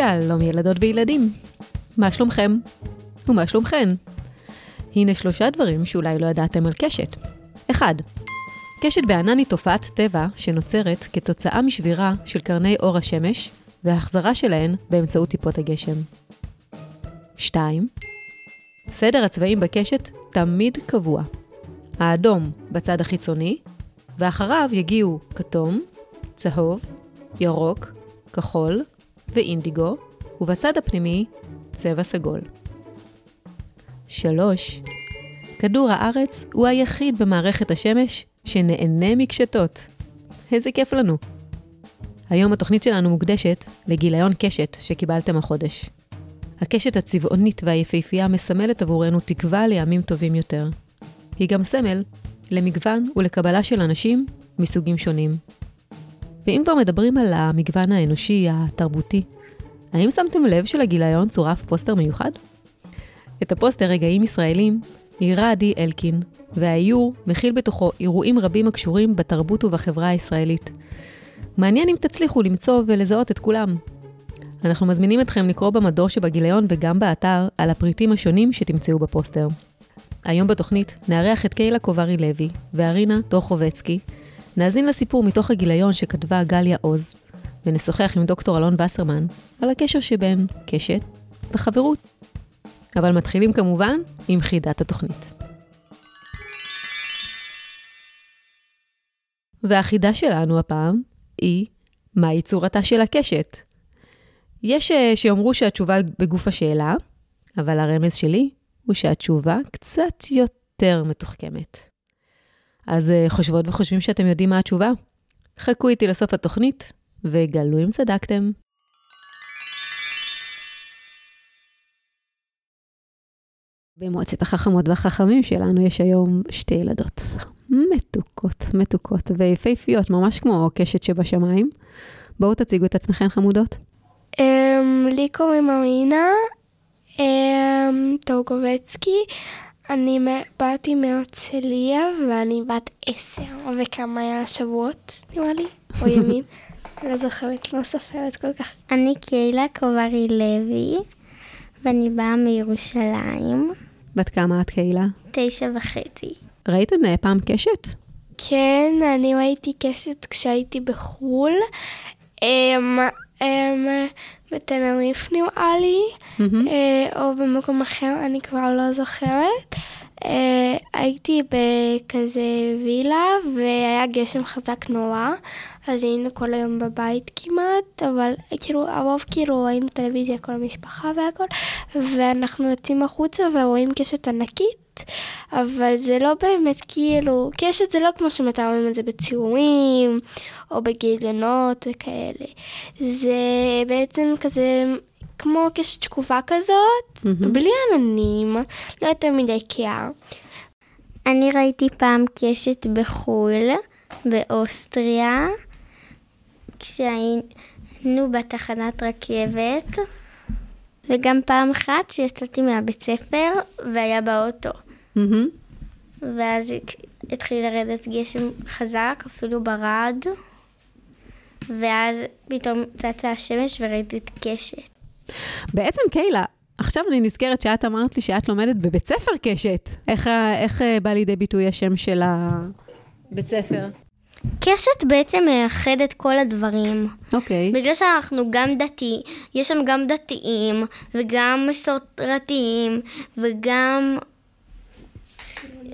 שלום ילדות וילדים, מה שלומכם? ומה שלומכן? הנה שלושה דברים שאולי לא ידעתם על קשת. 1. קשת בענן היא תופעת טבע שנוצרת כתוצאה משבירה של קרני אור השמש והחזרה שלהן באמצעות טיפות הגשם. 2. סדר הצבעים בקשת תמיד קבוע. האדום בצד החיצוני, ואחריו יגיעו כתום, צהוב, ירוק, כחול ואינדיגו, ובצד הפנימי צבע סגול. 3. כדור הארץ הוא היחיד במערכת השמש שנהנה מקשתות. איזה כיף לנו. היום התוכנית שלנו מוקדשת לגיליון קשת שקיבלתם החודש. הקשת הצבעונית והיפהפייה מסמלת עבורנו תקווה לימים טובים יותר. היא גם סמל למגוון ולקבלה של אנשים מסוגים שונים. ואם כבר מדברים על המגוון האנושי, התרבותי, האם שמתם לב שלגיליון צורף פוסטר מיוחד? את הפוסטר רגעים ישראלים איירה עדי אלקין, והאיור מכיל בתוכו אירועים רבים הקשורים בתרבות ובחברה הישראלית. מעניין אם תצליחו למצוא ולזהות את כולם. אנחנו מזמינים אתכם לקרוא במדור שבגיליון וגם באתר על הפריטים השונים שתמצאו בפוסטר. היום בתוכנית נארח את קיילה קוברי לוי וארינה טורחובצקי, נאזין לסיפור מתוך הגיליון שכתבה גליה עוז, ונשוחח עם דוקטור אלון וסרמן על הקשר שבין קשת וחברות. אבל מתחילים כמובן עם חידת התוכנית. והחידה שלנו הפעם היא, מהי צורתה של הקשת? יש אה, שיאמרו שהתשובה בגוף השאלה, אבל הרמז שלי הוא שהתשובה קצת יותר מתוחכמת. אז אה, חושבות וחושבים שאתם יודעים מה התשובה? חכו איתי לסוף התוכנית וגלו אם צדקתם. במועצת החכמות והחכמים שלנו יש היום שתי ילדות. מתוקות, מתוקות ויפהפיות, ממש כמו קשת שבשמיים. בואו תציגו את עצמכן חמודות. Um, לי קוראים אמינה um, טורקובצקי, אני באתי מהרצליה ואני בת עשר וכמה שבועות נראה לי, או ימים, לא זוכרת, לא סופרת כל כך. אני קהילה קוברי לוי ואני באה מירושלים, בת כמה את קהילה? תשע וחצי. ראיתן אה, פעם קשת? כן, אני ראיתי קשת כשהייתי בחו"ל. אמ, אמ, בתל-אביב נראה לי, אה, או במקום אחר, אני כבר לא זוכרת. אה, הייתי בכזה וילה והיה גשם חזק נורא, אז היינו כל היום בבית כמעט, אבל כאילו הרוב כאילו ראינו טלוויזיה כל המשפחה והכל, ואנחנו יוצאים החוצה ורואים קשת ענקית, אבל זה לא באמת כאילו, קשת זה לא כמו שמתארים את זה בציורים, או בגיליונות וכאלה. זה בעצם כזה כמו קשת שקופה כזאת, mm-hmm. בלי עננים, לא יותר מדי קר. אני ראיתי פעם קשת בחו"ל, באוסטריה, כשהיינו בתחנת רכבת, וגם פעם אחת שיצאתי מהבית ספר והיה באוטו. Mm-hmm. ואז התחיל לרדת גשם חזק, אפילו ברד, ואז פתאום צצה השמש וראיתי את קשת. בעצם קיילה, עכשיו אני נזכרת שאת אמרת לי שאת לומדת בבית ספר קשת. איך, איך אה, בא לידי ביטוי השם של הבית ספר? קשת בעצם מאחד את כל הדברים. אוקיי. Okay. בגלל שאנחנו גם דתי, יש שם גם דתיים, וגם מסורתיים, וגם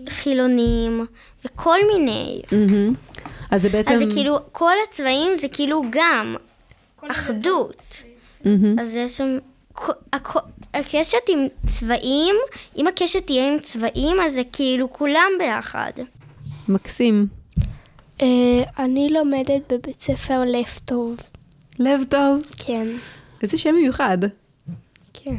חילונים, וכל מיני. Mm-hmm. אז זה בעצם... אז זה כאילו, כל הצבעים זה כאילו גם אחדות. Mm-hmm. אז יש שם... הקשת עם צבעים, אם הקשת תהיה עם צבעים, אז זה כאילו כולם ביחד. מקסים. Uh, אני לומדת בבית ספר לב טוב. לב טוב? כן. איזה שם מיוחד. כן.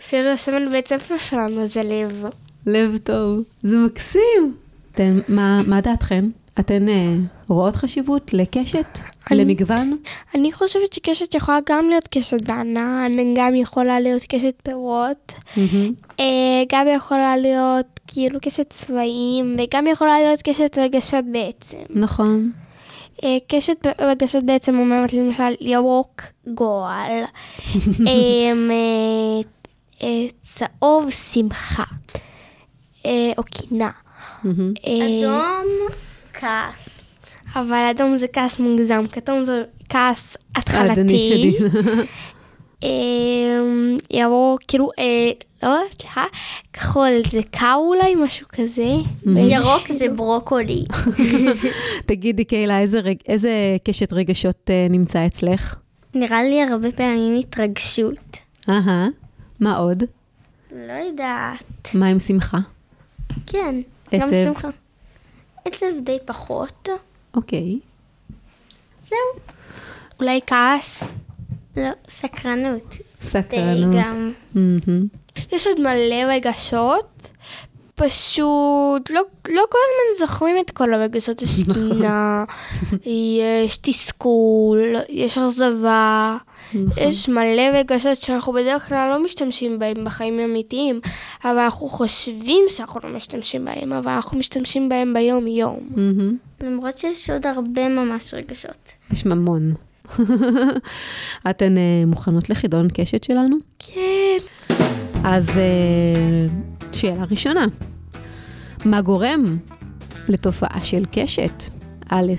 אפילו הסמל בית ספר שלנו זה לב. לב טוב. זה מקסים. אתן, מה, מה דעתכם? אתן uh, רואות חשיבות לקשת? אני, למגוון? אני חושבת שקשת יכולה גם להיות קשת בענן, גם יכולה להיות קשת פירות, mm-hmm. גם יכולה להיות כאילו קשת צבעים, וגם יכולה להיות קשת רגשות בעצם. נכון. אה, קשת רגשות בעצם אומרת למשל ירוק גועל, אמ, אה, צהוב שמחה, או קינה. אדום, כעס. אבל אדום זה כעס מוגזם, כתום זה כעס התחלתי. עדין. אמ, ירוק, כאילו, אה, לא, סליחה, כחול זה קר אולי, משהו כזה. ירוק זה ברוקולי. תגידי, קהילה, איזה קשת רגשות אה, נמצא אצלך? נראה לי הרבה פעמים התרגשות. אהה, מה עוד? לא יודעת. מה עם שמחה? כן, גם? שמחה. עצב די פחות. אוקיי. זהו. אולי כעס. לא, סקרנות. סקרנות. גם. יש עוד מלא רגשות, פשוט לא, לא כל הזמן זוכרים את כל הרגשות. יש קינה, יש תסכול, יש אכזבה, יש מלא רגשות שאנחנו בדרך כלל לא משתמשים בהם בחיים האמיתיים, אבל אנחנו חושבים שאנחנו לא משתמשים בהם, אבל אנחנו משתמשים בהם ביום-יום. למרות שיש עוד הרבה ממש רגשות. יש ממון. אתן אה, מוכנות לחידון קשת שלנו? כן. אז אה, שאלה ראשונה, מה גורם לתופעה של קשת? א',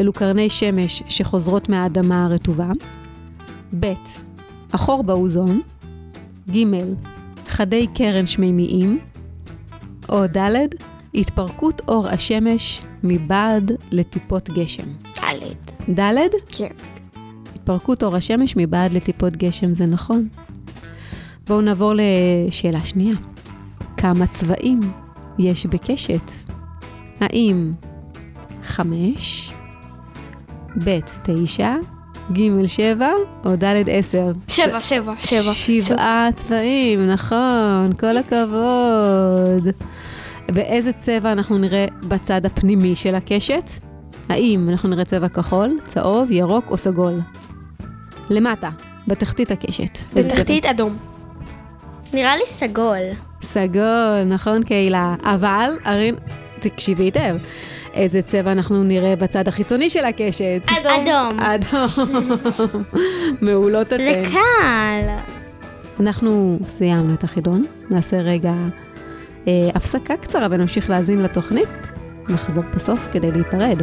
אלו קרני שמש שחוזרות מהאדמה הרטובה. ב', החור באוזון. ג', חדי קרן שמימיים. או ד', התפרקות אור השמש מבעד לטיפות גשם. ד'. ד', כן. התפרקות אור השמש מבעד לטיפות גשם, זה נכון. בואו נעבור לשאלה שנייה. כמה צבעים יש בקשת? האם חמש, ב' תשע, ג' שבע או ד' עשר? שבע, שבע, שבע. שבעה צבעים, נכון, כל הכבוד. ואיזה צבע אנחנו נראה בצד הפנימי של הקשת? האם אנחנו נראה צבע כחול, צהוב, ירוק או סגול? למטה, בתחתית הקשת. בתחתית אדום. נראה לי סגול. סגול, נכון קהילה. אבל, ארין, תקשיבי היטב. איזה צבע אנחנו נראה בצד החיצוני של הקשת? אדום. אדום. מעולות אתן. זה קל. אנחנו סיימנו את החידון, נעשה רגע הפסקה קצרה ונמשיך להאזין לתוכנית. נחזור בסוף כדי להיפרד.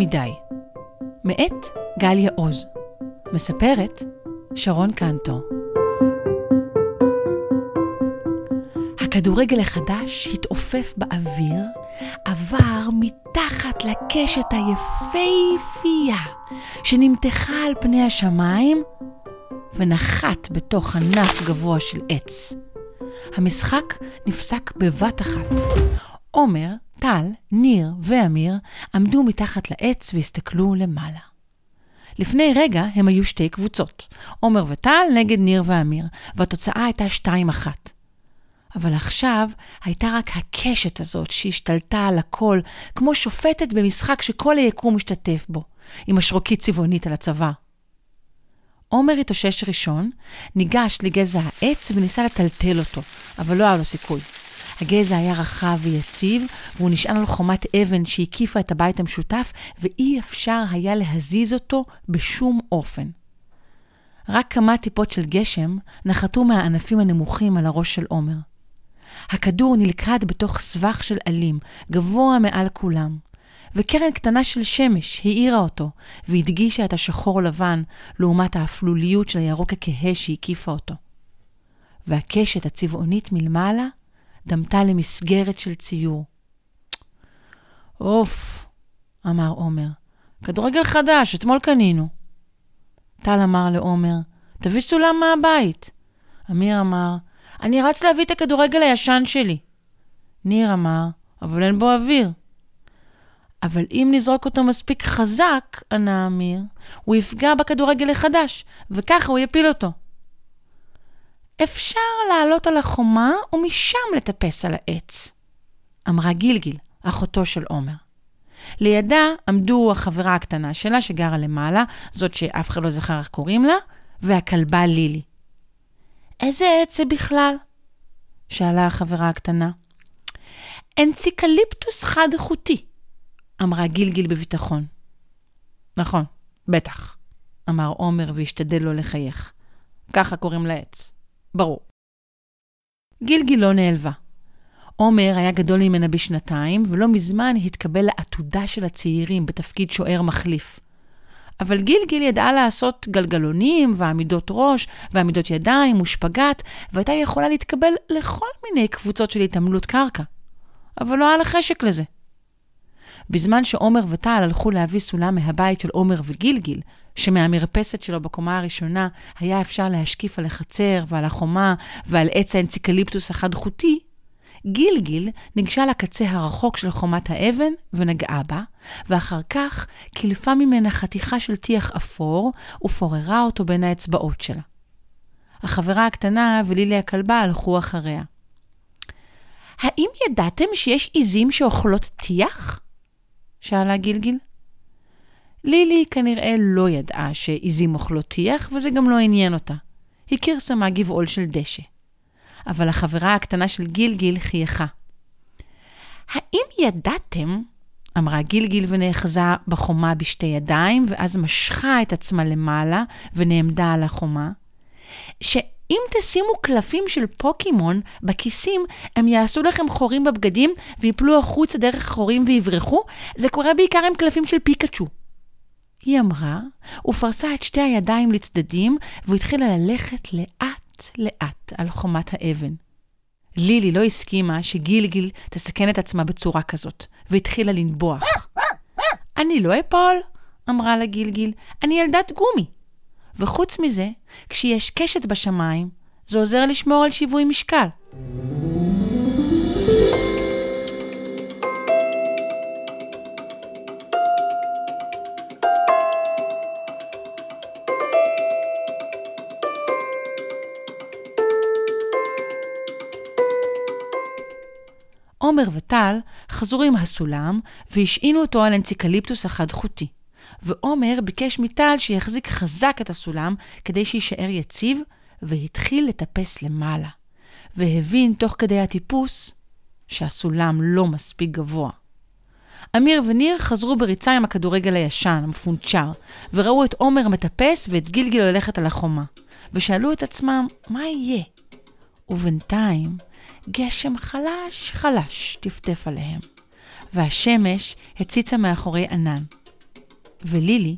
מדי. מאת גליה עוז. מספרת שרון קנטור. הכדורגל החדש התעופף באוויר, עבר מתחת לקשת היפהפייה שנמתחה על פני השמיים ונחת בתוך ענף גבוה של עץ. המשחק נפסק בבת אחת. עומר, טל, ניר ואמיר עמדו מתחת לעץ והסתכלו למעלה. לפני רגע הם היו שתי קבוצות, עומר וטל נגד ניר ואמיר, והתוצאה הייתה שתיים אחת. אבל עכשיו הייתה רק הקשת הזאת שהשתלטה על הכל, כמו שופטת במשחק שכל היקום משתתף בו, עם השרוקית צבעונית על הצוואר. עומר התאושש ראשון, ניגש לגזע העץ וניסה לטלטל אותו, אבל לא היה לו סיכוי. הגזע היה רחב ויציב, והוא נשען על חומת אבן שהקיפה את הבית המשותף, ואי אפשר היה להזיז אותו בשום אופן. רק כמה טיפות של גשם נחתו מהענפים הנמוכים על הראש של עומר. הכדור נלכד בתוך סבך של עלים, גבוה מעל כולם, וקרן קטנה של שמש האירה אותו, והדגישה את השחור לבן לעומת האפלוליות של הירוק הכהה שהקיפה אותו. והקשת הצבעונית מלמעלה דמתה למסגרת של ציור. אוף, אמר עומר, כדורגל חדש, אתמול קנינו. טל אמר לעומר, תביא סולם מהבית. אמיר אמר, אני רץ להביא את הכדורגל הישן שלי. ניר אמר, אבל אין בו אוויר. אבל אם נזרוק אותו מספיק חזק, ענה אמיר, הוא יפגע בכדורגל החדש, וככה הוא יפיל אותו. אפשר לעלות על החומה ומשם לטפס על העץ, אמרה גילגיל, אחותו של עומר. לידה עמדו החברה הקטנה שלה, שגרה למעלה, זאת שאף אחד לא זכר איך קוראים לה, והכלבה לילי. איזה עץ זה בכלל? שאלה החברה הקטנה. אנציקליפטוס חד-חוטי, אמרה גילגיל בביטחון. נכון, בטח, אמר עומר והשתדל לא לחייך. ככה קוראים לעץ. ברור. גילגיל לא נעלבה. עומר היה גדול ממנה בשנתיים, ולא מזמן התקבל לעתודה של הצעירים בתפקיד שוער מחליף. אבל גילגיל ידעה לעשות גלגלונים ועמידות ראש ועמידות ידיים ושפגאט, והייתה יכולה להתקבל לכל מיני קבוצות של התעמלות קרקע. אבל לא היה לה חשק לזה. בזמן שעומר וטל הלכו להביא סולם מהבית של עומר וגילגיל, שמהמרפסת שלו בקומה הראשונה היה אפשר להשקיף על החצר ועל החומה ועל עץ האנציקליפטוס החד-חוטי, גילגיל ניגשה לקצה הרחוק של חומת האבן ונגעה בה, ואחר כך קילפה ממנה חתיכה של טיח אפור ופוררה אותו בין האצבעות שלה. החברה הקטנה ולילי הכלבה הלכו אחריה. האם ידעתם שיש עיזים שאוכלות טיח? שאלה גילגיל. לילי כנראה לא ידעה שעיזים אוכלות טיח, וזה גם לא עניין אותה. היא כרסמה גבעול של דשא. אבל החברה הקטנה של גילגיל חייכה. האם ידעתם, אמרה גילגיל ונאחזה בחומה בשתי ידיים, ואז משכה את עצמה למעלה ונעמדה על החומה, שאם תשימו קלפים של פוקימון בכיסים, הם יעשו לכם חורים בבגדים ויפלו החוצה דרך חורים ויברחו? זה קורה בעיקר עם קלפים של פיקאצ'ו. היא אמרה, ופרסה את שתי הידיים לצדדים, והתחילה ללכת לאט-לאט על חומת האבן. לילי לא הסכימה שגילגיל תסכן את עצמה בצורה כזאת, והתחילה לנבוח. אני לא אפול, אמרה לה גילגיל, אני ילדת גומי. וחוץ מזה, כשיש קשת בשמיים, זה עוזר לשמור על שיווי משקל. עומר וטל חזרו עם הסולם והשעינו אותו על אנציקליפטוס החד-חוטי. ועומר ביקש מטל שיחזיק חזק את הסולם כדי שיישאר יציב, והתחיל לטפס למעלה. והבין תוך כדי הטיפוס שהסולם לא מספיק גבוה. אמיר וניר חזרו בריצה עם הכדורגל הישן, המפונצ'ר, וראו את עומר מטפס ואת גילגיל הולכת על החומה, ושאלו את עצמם, מה יהיה? ובינתיים, גשם חלש חלש טפטף עליהם, והשמש הציצה מאחורי ענן. ולילי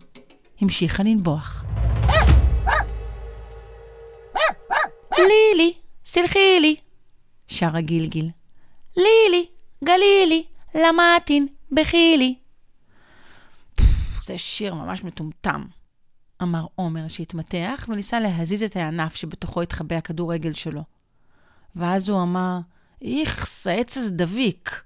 המשיכה לנבוח. לילי, סלחי לי, שרה גילגיל. לילי, גלילי, למטין, בכי לי. זה שיר ממש מטומטם, אמר עומר שהתמתח וניסה להזיז את הענף שבתוכו התחבא הכדורגל שלו. ואז הוא אמר, איכס, העץ הזה דביק.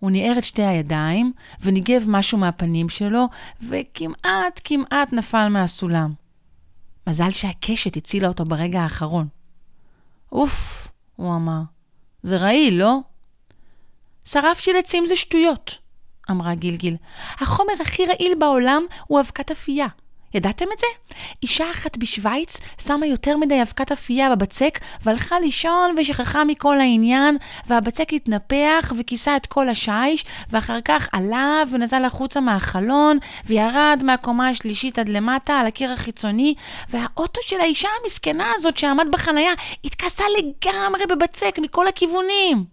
הוא ניער את שתי הידיים וניגב משהו מהפנים שלו, וכמעט, כמעט נפל מהסולם. מזל שהקשת הצילה אותו ברגע האחרון. אוף, הוא אמר, זה רעיל, לא? שרף של עצים זה שטויות, אמרה גילגיל. החומר הכי רעיל בעולם הוא אבקת אפייה. ידעתם את זה? אישה אחת בשוויץ שמה יותר מדי אבקת אפייה בבצק והלכה לישון ושכחה מכל העניין והבצק התנפח וכיסה את כל השיש ואחר כך עלה ונזל החוצה מהחלון וירד מהקומה השלישית עד למטה על הקיר החיצוני והאוטו של האישה המסכנה הזאת שעמד בחנייה התכסה לגמרי בבצק מכל הכיוונים.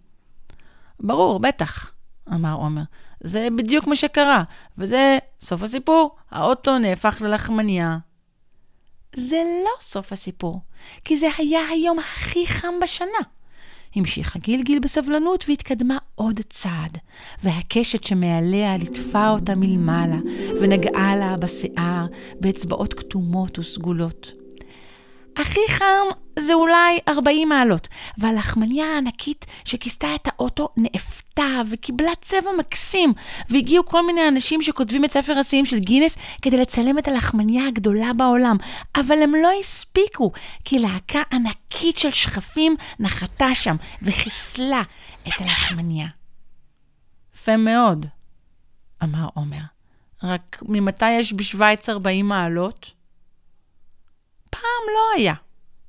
ברור, בטח, אמר עומר. זה בדיוק מה שקרה, וזה סוף הסיפור, האוטו נהפך ללחמניה. זה לא סוף הסיפור, כי זה היה היום הכי חם בשנה. המשיכה גילגיל בסבלנות והתקדמה עוד צעד, והקשת שמעליה ליטפה אותה מלמעלה, ונגעה לה בשיער באצבעות כתומות וסגולות. הכי חם זה אולי 40 מעלות, והלחמניה הענקית שכיסתה את האוטו נאפתה וקיבלה צבע מקסים, והגיעו כל מיני אנשים שכותבים את ספר השיאים של גינס כדי לצלם את הלחמניה הגדולה בעולם, אבל הם לא הספיקו, כי להקה ענקית של שכפים נחתה שם וחיסלה את הלחמניה. יפה מאוד, אמר עומר. רק ממתי יש בשוויץ 40 מעלות? פעם לא היה,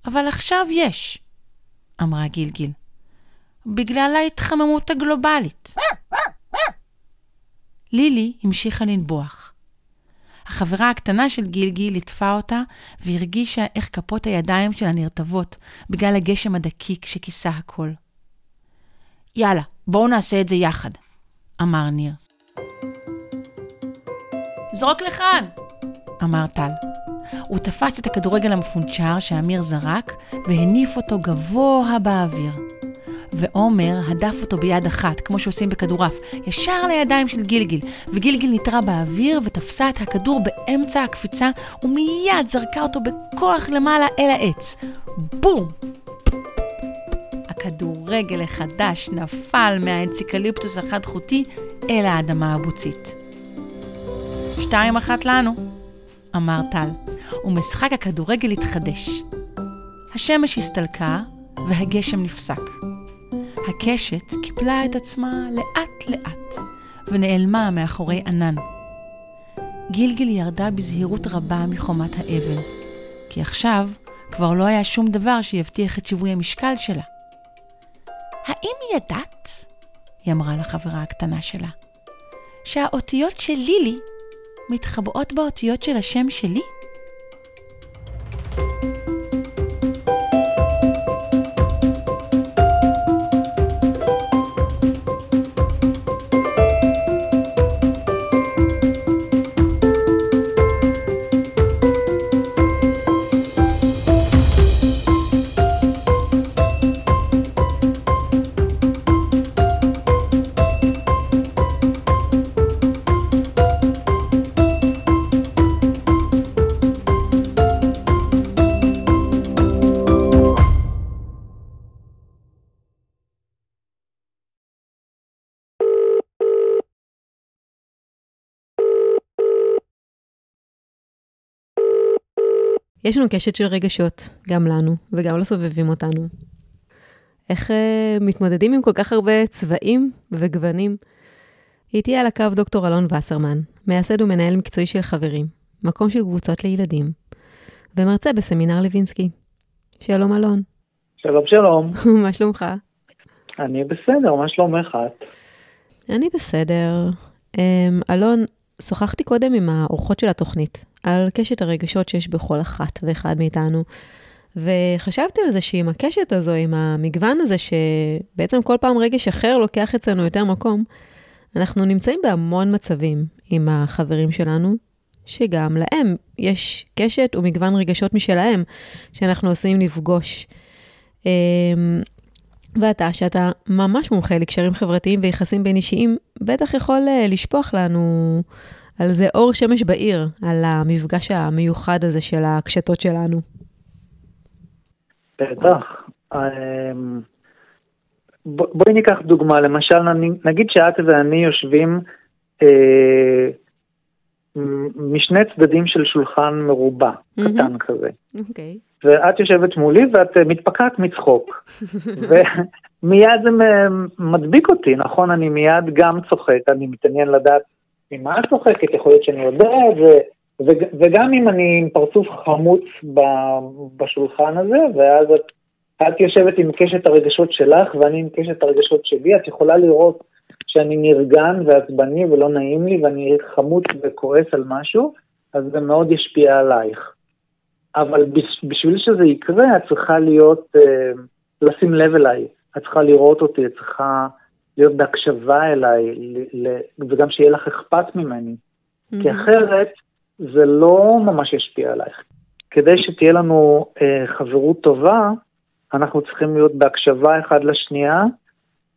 אבל עכשיו יש, אמרה גילגיל. בגלל ההתחממות הגלובלית. לילי המשיכה לנבוח. החברה הקטנה של גילגיל ליטפה אותה והרגישה איך כפות הידיים שלה נרטבות בגלל הגשם הדקיק שכיסה הכל. יאללה, בואו נעשה את זה יחד, אמר ניר. זרוק לכאן! אמר טל. הוא תפס את הכדורגל המפונצ'ר שאמיר זרק והניף אותו גבוה באוויר. ועומר הדף אותו ביד אחת, כמו שעושים בכדורעף, ישר לידיים של גילגיל, וגילגיל נתרה באוויר ותפסה את הכדור באמצע הקפיצה, ומיד זרקה אותו בכוח למעלה אל העץ. בום! הכדורגל החדש נפל מהאנציקליפטוס החד-חוטי אל האדמה הבוצית. שתיים אחת לנו, אמר טל, ומשחק הכדורגל התחדש. השמש הסתלקה והגשם נפסק. הקשת קיפלה את עצמה לאט-לאט ונעלמה מאחורי ענן. גילגיל ירדה בזהירות רבה מחומת האבן, כי עכשיו כבר לא היה שום דבר שיבטיח את שיווי המשקל שלה. האם ידעת, היא אמרה לחברה הקטנה שלה, שהאותיות של לילי מתחבאות באותיות של השם שלי? יש לנו קשת של רגשות, גם לנו וגם לסובבים אותנו. איך uh, מתמודדים עם כל כך הרבה צבעים וגוונים? איתי על הקו דוקטור אלון וסרמן, מייסד ומנהל מקצועי של חברים, מקום של קבוצות לילדים, ומרצה בסמינר לוינסקי. שלום אלון. שלום שלום. מה שלומך? אני בסדר, מה שלומך את? אני בסדר. Um, אלון, שוחחתי קודם עם האורחות של התוכנית, על קשת הרגשות שיש בכל אחת ואחד מאיתנו. וחשבתי על זה שעם הקשת הזו, עם המגוון הזה, שבעצם כל פעם רגש אחר לוקח אצלנו יותר מקום, אנחנו נמצאים בהמון מצבים עם החברים שלנו, שגם להם יש קשת ומגוון רגשות משלהם, שאנחנו עשויים לפגוש. אמ, ואתה, שאתה ממש מומחה לקשרים חברתיים ויחסים בין אישיים, בטח יכול אה, לשפוך לנו על זה אור שמש בעיר, על המפגש המיוחד הזה של הקשתות שלנו. בטח. אמ, בואי ניקח דוגמה, למשל נגיד שאת ואני יושבים אה, משני צדדים של שולחן מרובע, mm-hmm. קטן כזה. אוקיי. Okay. ואת יושבת מולי ואת אה, מתפקעת מצחוק. ומיד זה מדביק אותי, נכון? אני מיד גם צוחק, אני מתעניין לדעת ממה את צוחקת, יכול להיות שאני יודע את זה, וגם אם אני עם פרצוף חמוץ בשולחן הזה, ואז את, את יושבת עם קשת הרגשות שלך ואני עם קשת הרגשות שלי, את יכולה לראות שאני נרגן ועצבני ולא נעים לי ואני חמוץ וכועס על משהו, אז זה מאוד ישפיע עלייך. אבל בשביל שזה יקרה, את צריכה להיות, אה, לשים לב אליי, את צריכה לראות אותי, את צריכה להיות בהקשבה אליי, וגם שיהיה לך אכפת ממני. Mm-hmm. כי אחרת זה לא ממש ישפיע עלייך. כדי שתהיה לנו אה, חברות טובה, אנחנו צריכים להיות בהקשבה אחד לשנייה,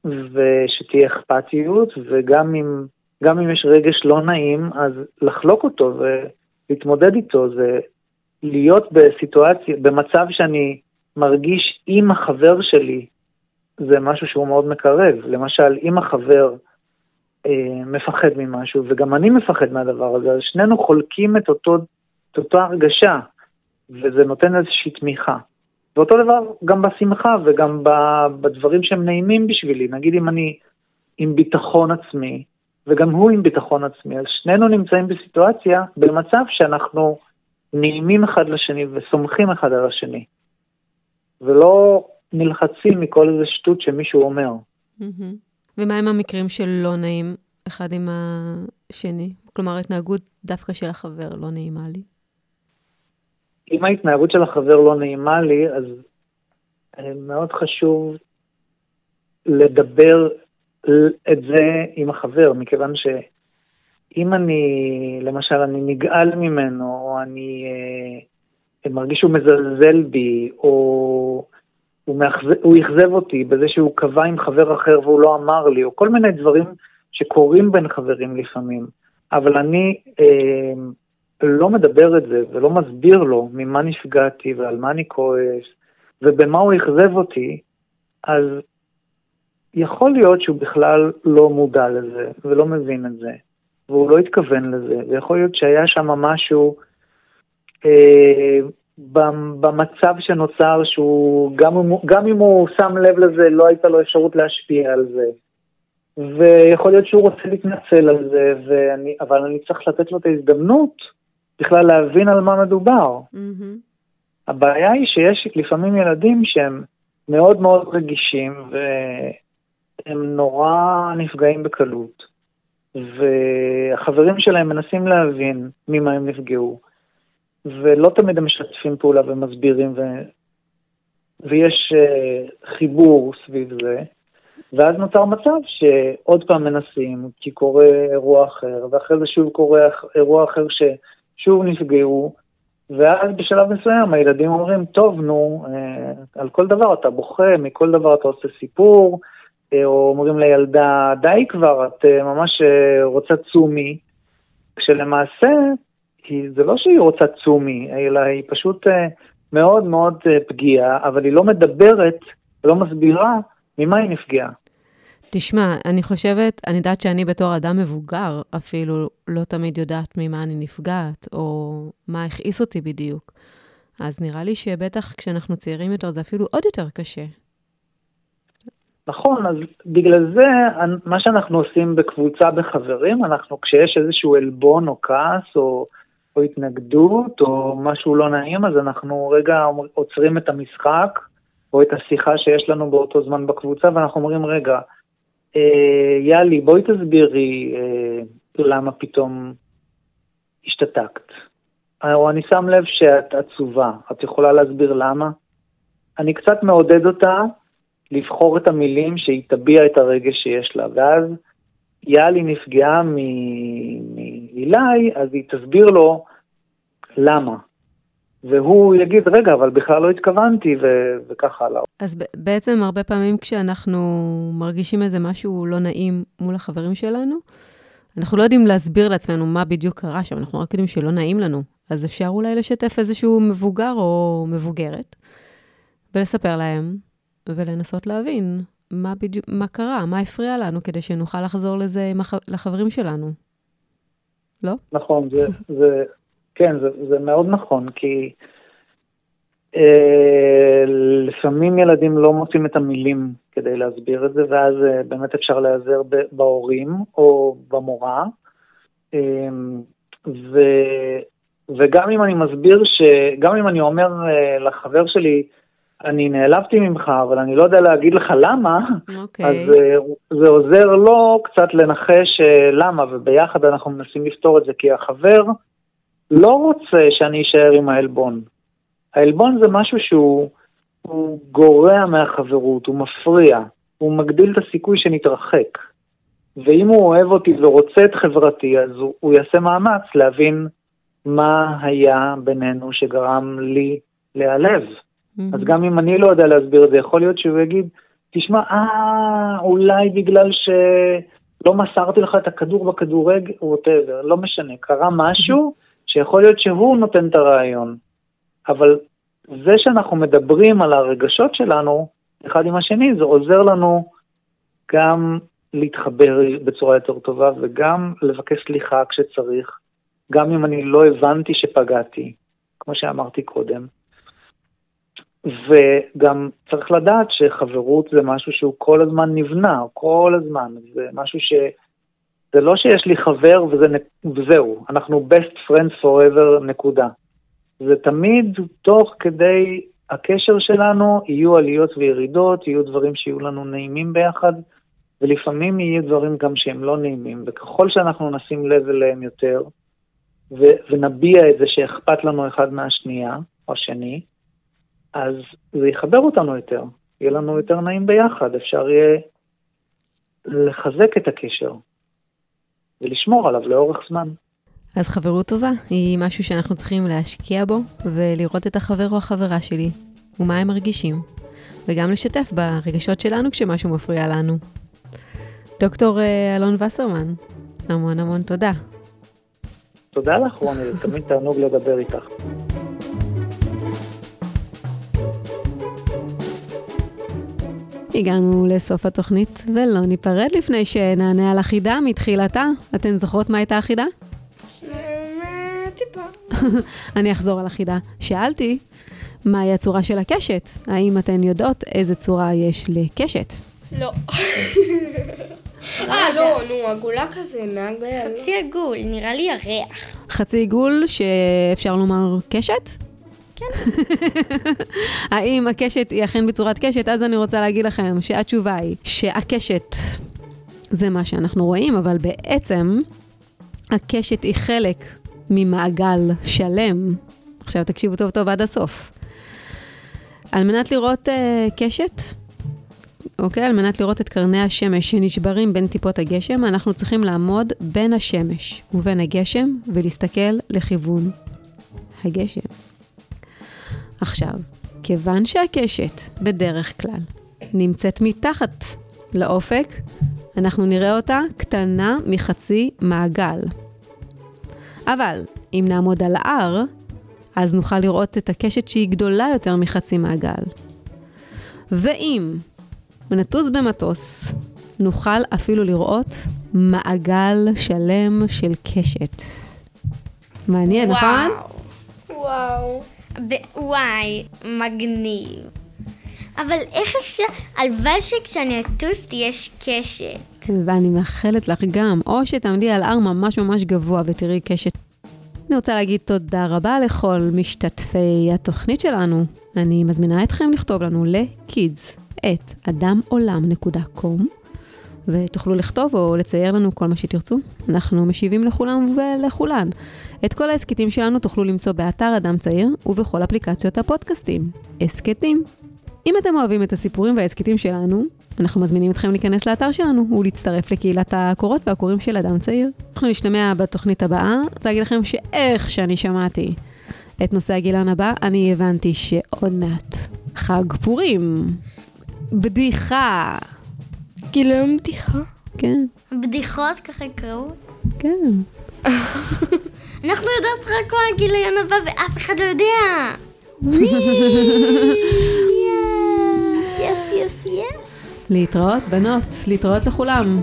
ושתהיה אכפתיות, וגם אם, אם יש רגש לא נעים, אז לחלוק אותו ולהתמודד איתו, זה, להיות בסיטואציה, במצב שאני מרגיש עם החבר שלי, זה משהו שהוא מאוד מקרב. למשל, אם החבר אה, מפחד ממשהו, וגם אני מפחד מהדבר הזה, אז שנינו חולקים את, אותו, את אותה הרגשה, וזה נותן איזושהי תמיכה. ואותו דבר גם בשמחה וגם בדברים שהם נעימים בשבילי. נגיד אם אני עם ביטחון עצמי, וגם הוא עם ביטחון עצמי, אז שנינו נמצאים בסיטואציה, במצב שאנחנו נעימים אחד לשני וסומכים אחד על השני, ולא נלחצים מכל איזה שטות שמישהו אומר. ומה עם המקרים של לא נעים אחד עם השני? כלומר, התנהגות דווקא של החבר לא נעימה לי. אם ההתנהגות של החבר לא נעימה לי, אז אה, מאוד חשוב לדבר את זה עם החבר, מכיוון שאם אני, למשל, אני נגעל ממנו, או אני אה, מרגיש שהוא מזלזל בי, או הוא, הוא אכזב אותי בזה שהוא קבע עם חבר אחר והוא לא אמר לי, או כל מיני דברים שקורים בין חברים לפעמים, אבל אני אה, לא מדבר את זה ולא מסביר לו ממה נפגעתי ועל מה אני כועס ובמה הוא אכזב אותי, אז יכול להיות שהוא בכלל לא מודע לזה ולא מבין את זה, והוא לא התכוון לזה, ויכול להיות שהיה שם משהו אה, במצב שנוצר שהוא, גם אם, גם אם הוא שם לב לזה, לא הייתה לו אפשרות להשפיע על זה. ויכול להיות שהוא רוצה להתנצל על זה, ואני, אבל אני צריך לתת לו את ההזדמנות בכלל להבין על מה מדובר. Mm-hmm. הבעיה היא שיש לפעמים ילדים שהם מאוד מאוד רגישים, והם נורא נפגעים בקלות, והחברים שלהם מנסים להבין ממה הם נפגעו. ולא תמיד הם משתפים פעולה ומסבירים, ו... ויש uh, חיבור סביב זה, ואז נוצר מצב שעוד פעם מנסים, כי קורה אירוע אחר, ואחרי זה שוב קורה אירוע אחר ששוב נפגעו, ואז בשלב מסוים הילדים אומרים, טוב, נו, uh, על כל דבר אתה בוכה, מכל דבר אתה עושה סיפור, uh, או אומרים לילדה, די כבר, את ממש רוצה צומי, כשלמעשה כי זה לא שהיא רוצה צומי, אלא היא פשוט אה, מאוד מאוד אה, פגיעה, אבל היא לא מדברת ולא מסבירה ממה היא נפגעה. תשמע, אני חושבת, אני יודעת שאני בתור אדם מבוגר אפילו לא תמיד יודעת ממה אני נפגעת, או מה הכעיס אותי בדיוק. אז נראה לי שבטח כשאנחנו צעירים יותר זה אפילו עוד יותר קשה. נכון, אז בגלל זה מה שאנחנו עושים בקבוצה בחברים, אנחנו כשיש איזשהו עלבון או כעס או או התנגדות או משהו לא נעים, אז אנחנו רגע עוצרים את המשחק או את השיחה שיש לנו באותו זמן בקבוצה, ואנחנו אומרים, רגע, אה, יאלי, בואי תסבירי אה, למה פתאום השתתקת. או אני שם לב שאת עצובה, את יכולה להסביר למה? אני קצת מעודד אותה לבחור את המילים שהיא תביע את הרגש שיש לה, ואז יאלי נפגעה מאילי, אז היא תסביר לו למה. והוא יגיד, רגע, אבל בכלל לא התכוונתי, ו- וכך הלאה. אז בעצם הרבה פעמים כשאנחנו מרגישים איזה משהו לא נעים מול החברים שלנו, אנחנו לא יודעים להסביר לעצמנו מה בדיוק קרה שם, אנחנו רק יודעים שלא נעים לנו. אז אפשר אולי לשתף איזשהו מבוגר או מבוגרת, ולספר להם, ולנסות להבין מה בדיוק, מה קרה, מה הפריע לנו, כדי שנוכל לחזור לזה הח... לחברים שלנו. לא? נכון, זה, זה, כן, זה, זה מאוד נכון, כי אה, לפעמים ילדים לא מוצאים את המילים כדי להסביר את זה, ואז אה, באמת אפשר להיעזר בהורים או במורה. אה, ו, וגם אם אני מסביר, ש, גם אם אני אומר אה, לחבר שלי, אני נעלבתי ממך, אבל אני לא יודע להגיד לך למה, okay. אוקיי. אז uh, זה עוזר לו קצת לנחש uh, למה, וביחד אנחנו מנסים לפתור את זה, כי החבר לא רוצה שאני אשאר עם העלבון. העלבון זה משהו שהוא גורע מהחברות, הוא מפריע, הוא מגדיל את הסיכוי שנתרחק. ואם הוא אוהב אותי ורוצה את חברתי, אז הוא, הוא יעשה מאמץ להבין מה היה בינינו שגרם לי להיעלב. Mm-hmm. אז גם אם אני לא יודע להסביר את זה, יכול להיות שהוא יגיד, תשמע, אה, אולי בגלל שלא מסרתי לך את הכדור בכדורגל, ווטאבר, לא משנה, קרה משהו שיכול להיות שהוא נותן את הרעיון. אבל זה שאנחנו מדברים על הרגשות שלנו, אחד עם השני, זה עוזר לנו גם להתחבר בצורה יותר טובה וגם לבקש סליחה כשצריך, גם אם אני לא הבנתי שפגעתי, כמו שאמרתי קודם. וגם צריך לדעת שחברות זה משהו שהוא כל הזמן נבנה, כל הזמן, זה משהו ש... זה לא שיש לי חבר וזה, וזהו, אנחנו best friends forever, נקודה. זה תמיד תוך כדי הקשר שלנו, יהיו עליות וירידות, יהיו דברים שיהיו לנו נעימים ביחד, ולפעמים יהיו דברים גם שהם לא נעימים, וככל שאנחנו נשים לב אליהם יותר, ו- ונביע את זה שאכפת לנו אחד מהשנייה, או השני, אז זה יחבר אותנו יותר, יהיה לנו יותר נעים ביחד, אפשר יהיה לחזק את הקשר ולשמור עליו לאורך זמן. אז חברות טובה היא משהו שאנחנו צריכים להשקיע בו ולראות את החבר או החברה שלי ומה הם מרגישים, וגם לשתף ברגשות שלנו כשמשהו מפריע לנו. דוקטור אה, אלון וסרמן, המון המון תודה. תודה לך, רוני, זה תמיד תענוג לדבר איתך. הגענו לסוף התוכנית, ולא ניפרד לפני שנענה על החידה מתחילתה. אתן זוכרות מה הייתה החידה? טיפה. אני אחזור על החידה. שאלתי, מהי הצורה של הקשת? האם אתן יודעות איזה צורה יש לקשת? לא. אה, לא, נו, עגולה כזה, מעגל. חצי עגול, נראה לי ירח. חצי עיגול שאפשר לומר קשת? כן. האם הקשת היא אכן בצורת קשת? אז אני רוצה להגיד לכם שהתשובה היא שהקשת זה מה שאנחנו רואים, אבל בעצם הקשת היא חלק ממעגל שלם. עכשיו תקשיבו טוב טוב עד הסוף. על מנת לראות uh, קשת, אוקיי? על מנת לראות את קרני השמש שנשברים בין טיפות הגשם, אנחנו צריכים לעמוד בין השמש ובין הגשם ולהסתכל לכיוון הגשם. עכשיו, כיוון שהקשת בדרך כלל נמצאת מתחת לאופק, אנחנו נראה אותה קטנה מחצי מעגל. אבל אם נעמוד על ההר, אז נוכל לראות את הקשת שהיא גדולה יותר מחצי מעגל. ואם נטוס במטוס, נוכל אפילו לראות מעגל שלם של קשת. מעניין, נכון? וואו. וואי, מגניב. אבל איך אפשר, הלוואי שכשאני אטוס תהיה קשת. ואני מאחלת לך גם, או שתעמדי על הר ממש ממש גבוה ותראי קשת. אני רוצה להגיד תודה רבה לכל משתתפי התוכנית שלנו. אני מזמינה אתכם לכתוב לנו ל-kids את אדמעולם.com ותוכלו לכתוב או לצייר לנו כל מה שתרצו. אנחנו משיבים לכולם ולכולן. את כל ההסכתים שלנו תוכלו למצוא באתר אדם צעיר ובכל אפליקציות הפודקאסטים. הסכתים. אם אתם אוהבים את הסיפורים וההסכתים שלנו, אנחנו מזמינים אתכם להיכנס לאתר שלנו ולהצטרף לקהילת הקורות והקוראים של אדם צעיר. אנחנו נשתמע בתוכנית הבאה. אני רוצה להגיד לכם שאיך שאני שמעתי את נושא הגילן הבא, אני הבנתי שעוד מעט חג פורים. בדיחה. כאילו אין בדיחה. כן, בדיחות ככה יקראו. כן. אנחנו יודעות רק מה הגיליון הבא ואף אחד לא יודע. יס, יס, יס. להתראות, בנות. להתראות לכולם.